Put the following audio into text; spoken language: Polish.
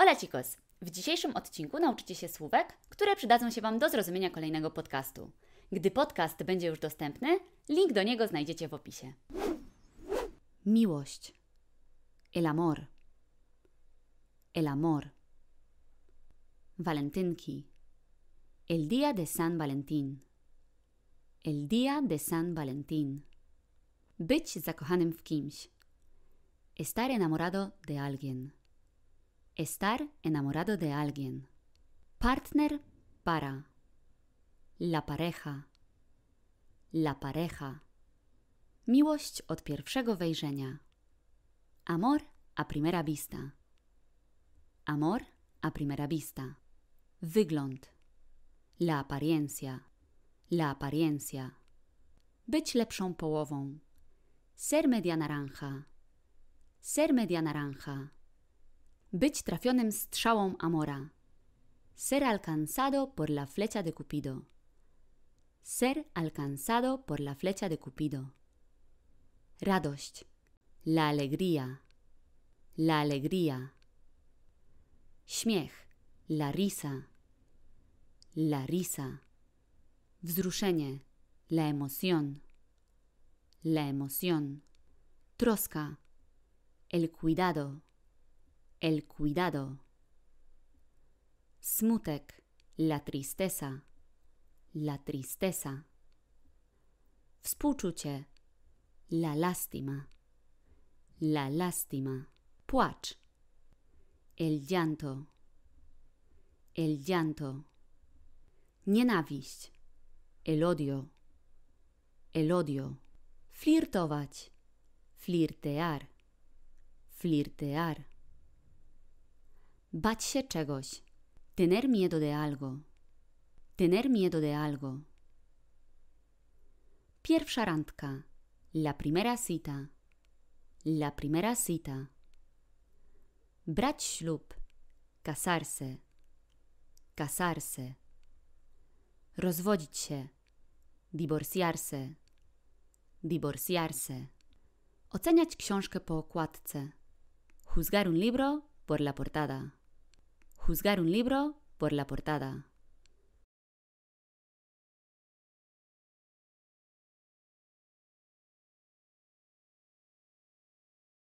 Hola chicos! W dzisiejszym odcinku nauczycie się słówek, które przydadzą się Wam do zrozumienia kolejnego podcastu. Gdy podcast będzie już dostępny, link do niego znajdziecie w opisie. Miłość. El amor. El amor. Walentynki. El día de San Valentín. El día de San Valentín. Być zakochanym w kimś. Estar enamorado de alguien. Estar enamorado de alguien. Partner para. La pareja. La pareja. Miłość od pierwszego wejrzenia. Amor a primera vista. Amor a primera vista. Wygląd. La apariencia. La apariencia. Być lepszą połową. Ser media naranja. Ser media naranja. Być trafionym strzałą Amora. Ser alcanzado por la flecha de Cupido. Ser alcanzado por la flecha de Cupido. Radość. La alegría. La alegría. Śmiech. La risa. La risa. Wzruszenie. La emoción. La emoción. Troska. El cuidado. El cuidado. Smutek. La tristeza. La tristeza. Współczucie. La lástima. La lástima. Płacz. El llanto. El llanto. Nienawiść. El odio. El odio. Flirtować. Flirtear. Flirtear. Bać się czegoś. Tener miedo de algo. Tener miedo de algo. Pierwsza randka. La primera cita. La primera cita. Brać ślub. Casarse. Casarse. Rozwodzić się. Divorciarse. Divorciarse. Oceniać książkę po okładce. Juzgar un libro por la portada. Juzgar un libro por la portada.